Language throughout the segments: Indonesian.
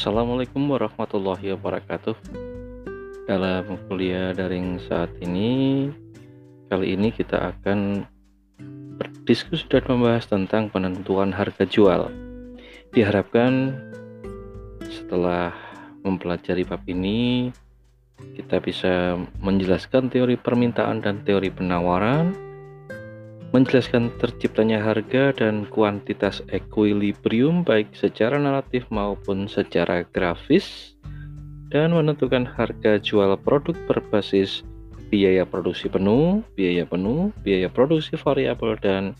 Assalamualaikum warahmatullahi wabarakatuh. Dalam kuliah daring saat ini, kali ini kita akan berdiskusi dan membahas tentang penentuan harga jual. Diharapkan setelah mempelajari bab ini, kita bisa menjelaskan teori permintaan dan teori penawaran, menjelaskan terciptanya harga dan kuantitas equilibrium baik secara naratif maupun secara grafis dan menentukan harga jual produk berbasis biaya produksi penuh, biaya penuh, biaya produksi variabel dan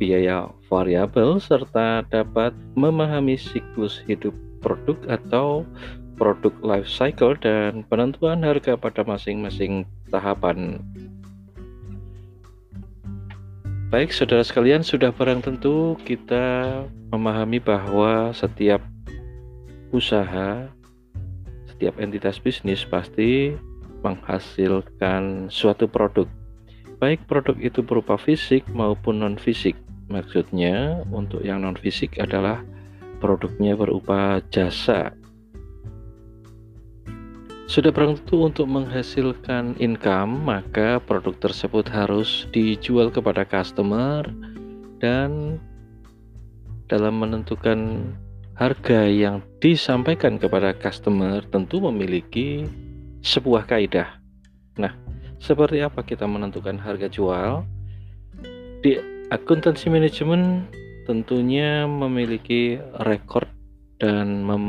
biaya variabel serta dapat memahami siklus hidup produk atau produk life cycle dan penentuan harga pada masing-masing tahapan Baik, saudara sekalian, sudah barang tentu kita memahami bahwa setiap usaha, setiap entitas bisnis pasti menghasilkan suatu produk. Baik produk itu berupa fisik maupun non-fisik. Maksudnya, untuk yang non-fisik adalah produknya berupa jasa sudah tentu untuk menghasilkan income, maka produk tersebut harus dijual kepada customer dan dalam menentukan harga yang disampaikan kepada customer tentu memiliki sebuah kaidah. Nah, seperti apa kita menentukan harga jual? Di akuntansi manajemen tentunya memiliki rekor dan mem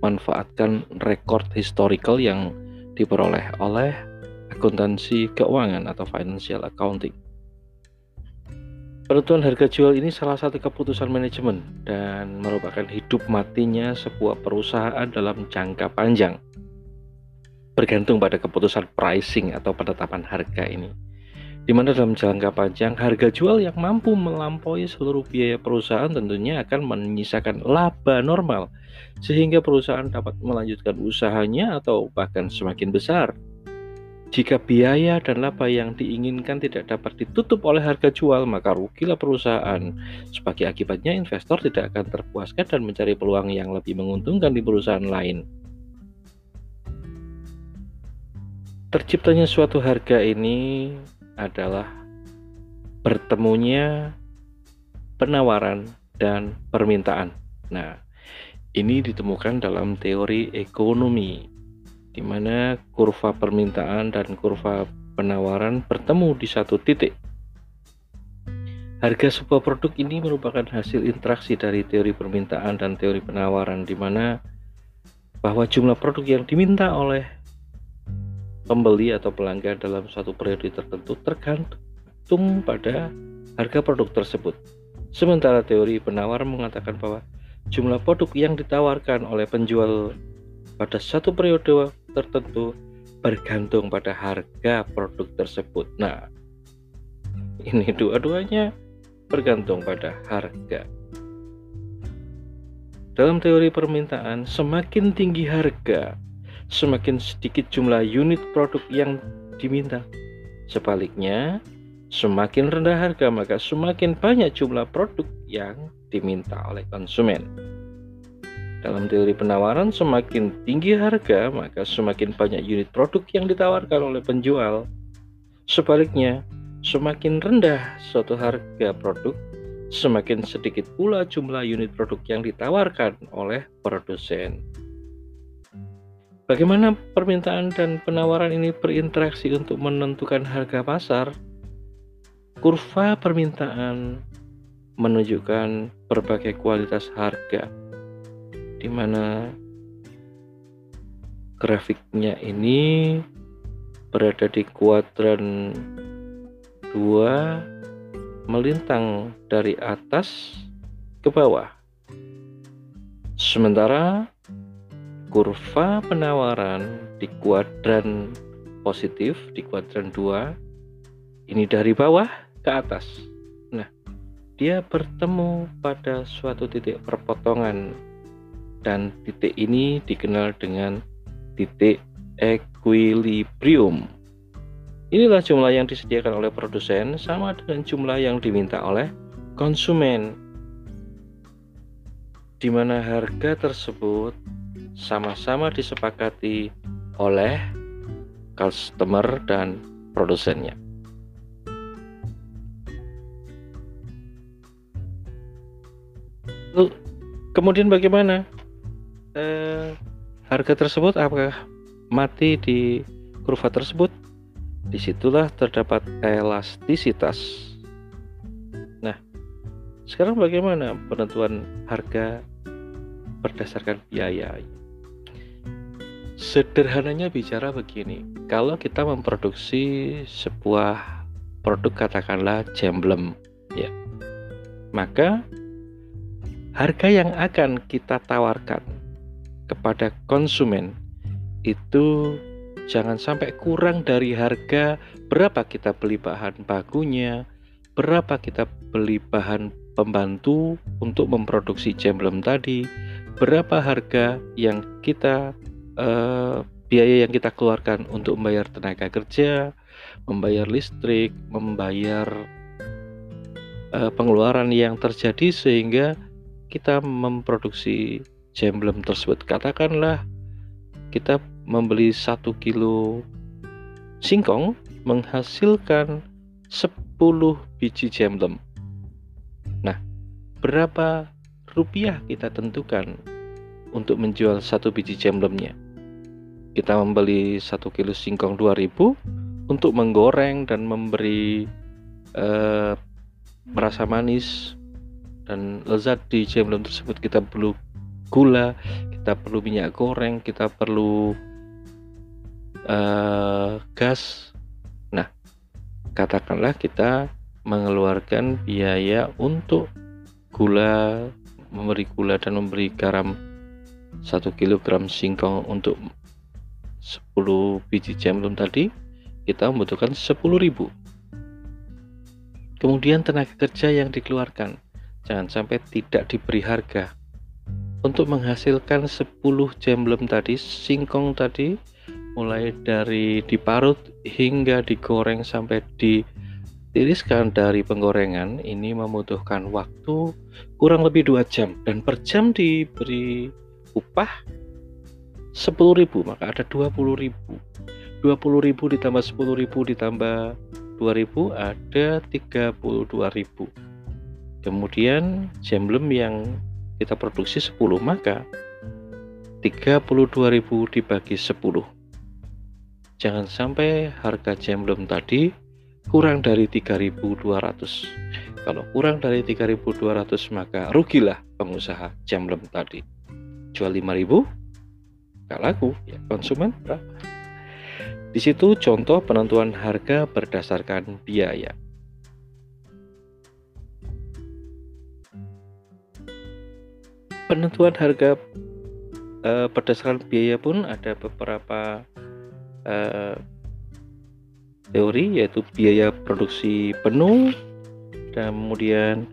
manfaatkan rekor historical yang diperoleh oleh akuntansi keuangan atau financial accounting. Penentuan harga jual ini salah satu keputusan manajemen dan merupakan hidup matinya sebuah perusahaan dalam jangka panjang. Bergantung pada keputusan pricing atau penetapan harga ini di mana dalam jangka panjang harga jual yang mampu melampaui seluruh biaya perusahaan tentunya akan menyisakan laba normal sehingga perusahaan dapat melanjutkan usahanya atau bahkan semakin besar. Jika biaya dan laba yang diinginkan tidak dapat ditutup oleh harga jual, maka rugilah perusahaan. Sebagai akibatnya, investor tidak akan terpuaskan dan mencari peluang yang lebih menguntungkan di perusahaan lain. Terciptanya suatu harga ini adalah bertemunya penawaran dan permintaan. Nah, ini ditemukan dalam teori ekonomi, di mana kurva permintaan dan kurva penawaran bertemu di satu titik. Harga sebuah produk ini merupakan hasil interaksi dari teori permintaan dan teori penawaran, di mana bahwa jumlah produk yang diminta oleh pembeli atau pelanggan dalam suatu periode tertentu tergantung pada harga produk tersebut. Sementara teori penawar mengatakan bahwa jumlah produk yang ditawarkan oleh penjual pada satu periode tertentu bergantung pada harga produk tersebut. Nah, ini dua-duanya bergantung pada harga. Dalam teori permintaan, semakin tinggi harga, semakin sedikit jumlah unit produk yang diminta. Sebaliknya, semakin rendah harga maka semakin banyak jumlah produk yang diminta oleh konsumen. Dalam teori penawaran, semakin tinggi harga maka semakin banyak unit produk yang ditawarkan oleh penjual. Sebaliknya, semakin rendah suatu harga produk, semakin sedikit pula jumlah unit produk yang ditawarkan oleh produsen. Bagaimana permintaan dan penawaran ini berinteraksi untuk menentukan harga pasar? Kurva permintaan menunjukkan berbagai kualitas harga, di mana grafiknya ini berada di kuadran 2 melintang dari atas ke bawah. Sementara kurva penawaran di kuadran positif di kuadran 2 ini dari bawah ke atas. Nah dia bertemu pada suatu titik perpotongan dan titik ini dikenal dengan titik equilibrium. Inilah jumlah yang disediakan oleh produsen sama dengan jumlah yang diminta oleh konsumen di mana harga tersebut sama-sama disepakati oleh customer dan produsennya. Lalu, kemudian bagaimana? Eh, harga tersebut apakah mati di kurva tersebut? Di situlah terdapat elastisitas. Nah, sekarang bagaimana penentuan harga berdasarkan biaya. Sederhananya bicara begini, kalau kita memproduksi sebuah produk katakanlah jemblem ya. Maka harga yang akan kita tawarkan kepada konsumen itu jangan sampai kurang dari harga berapa kita beli bahan bakunya, berapa kita beli bahan pembantu untuk memproduksi jemblem tadi, berapa harga yang kita uh, biaya yang kita keluarkan untuk membayar tenaga kerja, membayar listrik, membayar uh, pengeluaran yang terjadi sehingga kita memproduksi jemblem tersebut. Katakanlah kita membeli satu kilo singkong menghasilkan 10 biji jemblem. Nah, berapa rupiah kita tentukan untuk menjual satu biji jemblemnya. Kita membeli satu kilo singkong 2000 untuk menggoreng dan memberi eh, merasa manis dan lezat di jemblem tersebut kita perlu gula, kita perlu minyak goreng, kita perlu uh, gas. Nah, katakanlah kita mengeluarkan biaya untuk gula memberi gula dan memberi garam 1 kg singkong untuk 10 biji jamlum tadi kita membutuhkan 10.000 kemudian tenaga kerja yang dikeluarkan jangan sampai tidak diberi harga. Untuk menghasilkan 10 jamblem tadi singkong tadi mulai dari diparut hingga digoreng sampai di Tiriskan dari penggorengan ini membutuhkan waktu kurang lebih dua jam. Dan per jam diberi upah 10.000 maka ada 20.000 20.000 ditambah 10.000 ditambah 2.000 ada 32.000 kemudian jemblem yang kita produksi 10 maka 32.000 dibagi 10 jangan sampai harga jemblem tadi kurang dari 3.200. Kalau kurang dari 3.200 maka rugilah pengusaha jamlem tadi. Jual 5.000 gak laku, ya konsumen? Di situ contoh penentuan harga berdasarkan biaya. Penentuan harga eh, berdasarkan biaya pun ada beberapa eh, teori yaitu biaya produksi penuh dan kemudian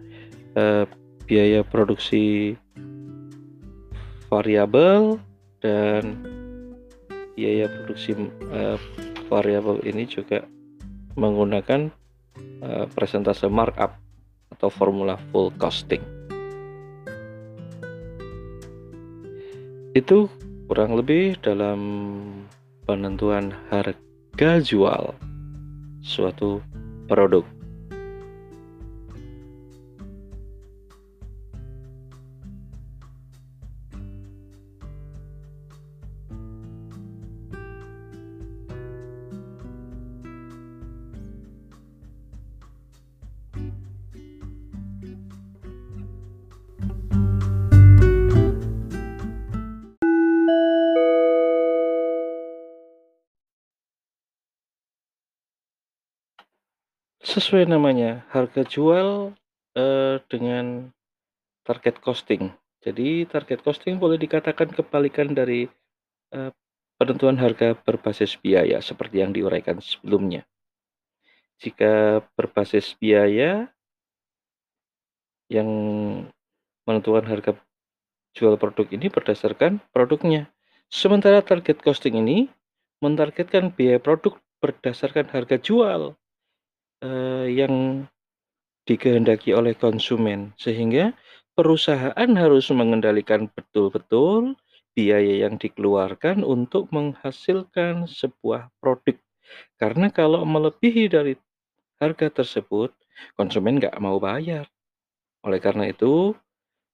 eh, biaya produksi variabel dan biaya produksi eh, variabel ini juga menggunakan eh, presentase markup atau formula full costing itu kurang lebih dalam penentuan harga jual suatu produk. Sesuai namanya, harga jual, eh, dengan target costing. Jadi target costing boleh dikatakan kebalikan dari, eh, penentuan harga berbasis biaya seperti yang diuraikan sebelumnya. Jika berbasis biaya yang menentukan harga jual produk ini berdasarkan produknya. Sementara target costing ini mentargetkan biaya produk berdasarkan harga jual uh, yang dikehendaki oleh konsumen, sehingga perusahaan harus mengendalikan betul-betul biaya yang dikeluarkan untuk menghasilkan sebuah produk. Karena kalau melebihi dari harga tersebut, konsumen nggak mau bayar. Oleh karena itu,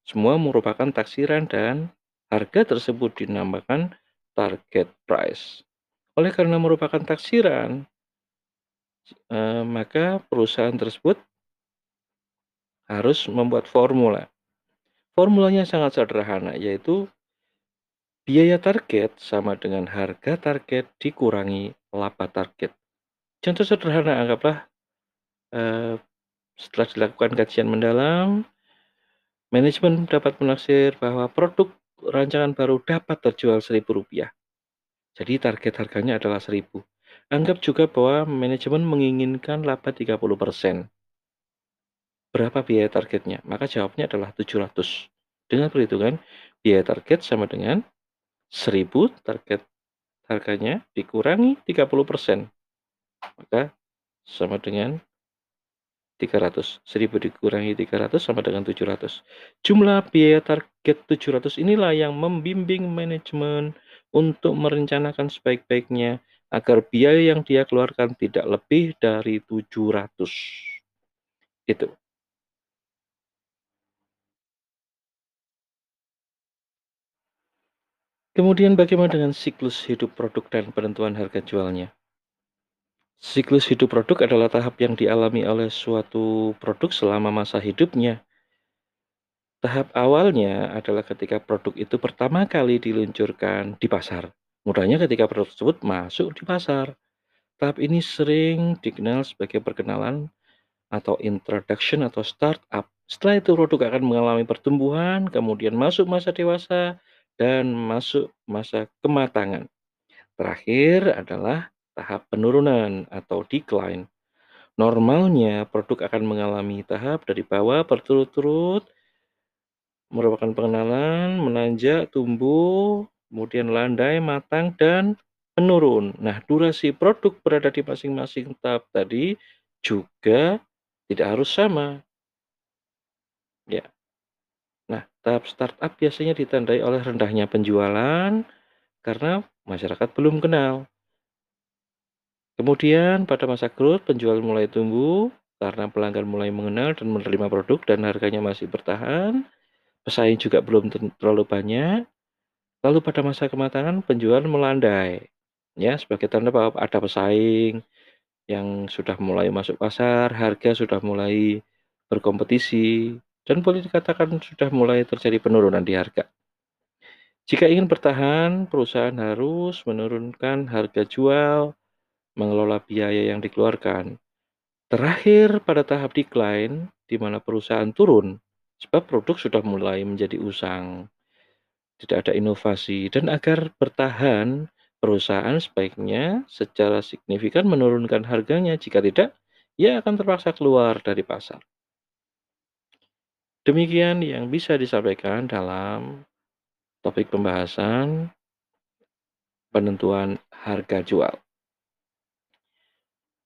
semua merupakan taksiran dan harga tersebut dinamakan target price. Oleh karena merupakan taksiran, eh, maka perusahaan tersebut harus membuat formula. Formulanya sangat sederhana, yaitu biaya target sama dengan harga target dikurangi laba target. Contoh sederhana, anggaplah eh, setelah dilakukan kajian mendalam, manajemen dapat menaksir bahwa produk rancangan baru dapat terjual Rp1.000. Jadi target harganya adalah 1000. Anggap juga bahwa manajemen menginginkan laba 30%. Berapa biaya targetnya? Maka jawabnya adalah 700. Dengan perhitungan, biaya target sama dengan 1000 target harganya dikurangi 30%. Maka sama dengan 300. 1000 dikurangi 300 sama dengan 700. Jumlah biaya target 700 inilah yang membimbing manajemen untuk merencanakan sebaik-baiknya agar biaya yang dia keluarkan tidak lebih dari 700. Itu. Kemudian bagaimana dengan siklus hidup produk dan penentuan harga jualnya? Siklus hidup produk adalah tahap yang dialami oleh suatu produk selama masa hidupnya. Tahap awalnya adalah ketika produk itu pertama kali diluncurkan di pasar. Mudahnya ketika produk tersebut masuk di pasar. Tahap ini sering dikenal sebagai perkenalan atau introduction atau startup. Setelah itu produk akan mengalami pertumbuhan, kemudian masuk masa dewasa, dan masuk masa kematangan. Terakhir adalah tahap penurunan atau decline. Normalnya produk akan mengalami tahap dari bawah berturut-turut merupakan pengenalan, menanjak, tumbuh, kemudian landai, matang, dan menurun. Nah, durasi produk berada di masing-masing tahap tadi juga tidak harus sama. Ya, Nah, tahap startup biasanya ditandai oleh rendahnya penjualan karena masyarakat belum kenal. Kemudian pada masa growth penjualan mulai tumbuh karena pelanggan mulai mengenal dan menerima produk dan harganya masih bertahan. Pesaing juga belum terlalu banyak. Lalu pada masa kematangan penjualan melandai. Ya, sebagai tanda bahwa ada pesaing yang sudah mulai masuk pasar, harga sudah mulai berkompetisi, dan boleh dikatakan sudah mulai terjadi penurunan di harga. Jika ingin bertahan, perusahaan harus menurunkan harga jual, mengelola biaya yang dikeluarkan. Terakhir pada tahap decline, di mana perusahaan turun, sebab produk sudah mulai menjadi usang, tidak ada inovasi, dan agar bertahan, perusahaan sebaiknya secara signifikan menurunkan harganya. Jika tidak, ia akan terpaksa keluar dari pasar. Demikian yang bisa disampaikan dalam topik pembahasan penentuan harga jual.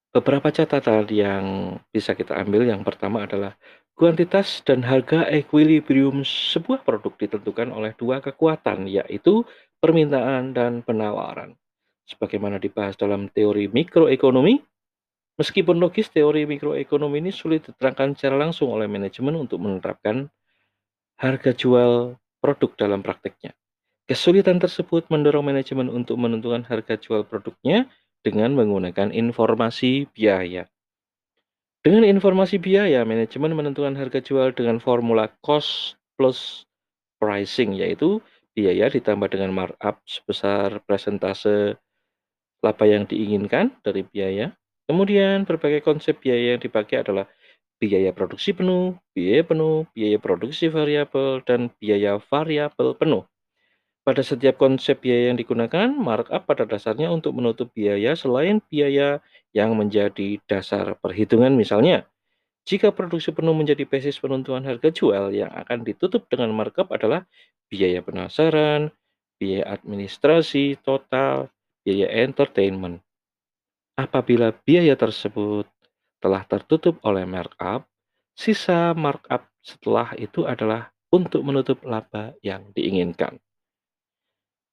Beberapa catatan yang bisa kita ambil yang pertama adalah kuantitas dan harga equilibrium sebuah produk ditentukan oleh dua kekuatan yaitu permintaan dan penawaran. Sebagaimana dibahas dalam teori mikroekonomi, Meskipun logis, teori mikroekonomi ini sulit diterangkan secara langsung oleh manajemen untuk menerapkan harga jual produk dalam prakteknya. Kesulitan tersebut mendorong manajemen untuk menentukan harga jual produknya dengan menggunakan informasi biaya. Dengan informasi biaya, manajemen menentukan harga jual dengan formula cost plus pricing, yaitu biaya ditambah dengan markup sebesar presentase laba yang diinginkan dari biaya Kemudian berbagai konsep biaya yang dipakai adalah biaya produksi penuh, biaya penuh, biaya produksi variabel, dan biaya variabel penuh. Pada setiap konsep biaya yang digunakan, markup pada dasarnya untuk menutup biaya selain biaya yang menjadi dasar perhitungan misalnya. Jika produksi penuh menjadi basis penentuan harga jual, yang akan ditutup dengan markup adalah biaya penasaran, biaya administrasi total, biaya entertainment. Apabila biaya tersebut telah tertutup oleh markup, sisa markup setelah itu adalah untuk menutup laba yang diinginkan.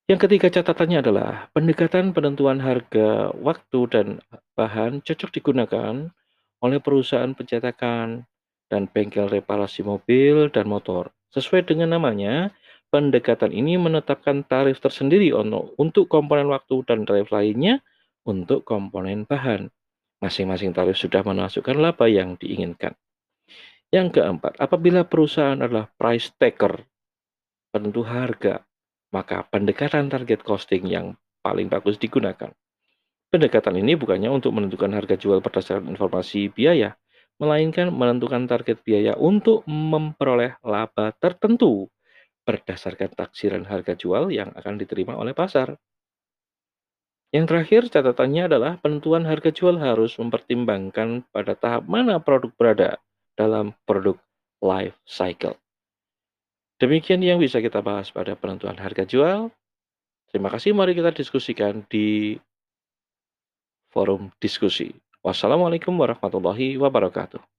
Yang ketiga catatannya adalah pendekatan penentuan harga, waktu, dan bahan cocok digunakan oleh perusahaan pencetakan dan bengkel reparasi mobil dan motor. Sesuai dengan namanya, pendekatan ini menetapkan tarif tersendiri untuk komponen waktu dan tarif lainnya untuk komponen bahan. Masing-masing tarif sudah memasukkan laba yang diinginkan. Yang keempat, apabila perusahaan adalah price taker, penentu harga, maka pendekatan target costing yang paling bagus digunakan. Pendekatan ini bukannya untuk menentukan harga jual berdasarkan informasi biaya, melainkan menentukan target biaya untuk memperoleh laba tertentu berdasarkan taksiran harga jual yang akan diterima oleh pasar. Yang terakhir, catatannya adalah penentuan harga jual harus mempertimbangkan pada tahap mana produk berada dalam produk life cycle. Demikian yang bisa kita bahas pada penentuan harga jual. Terima kasih, mari kita diskusikan di forum diskusi. Wassalamualaikum warahmatullahi wabarakatuh.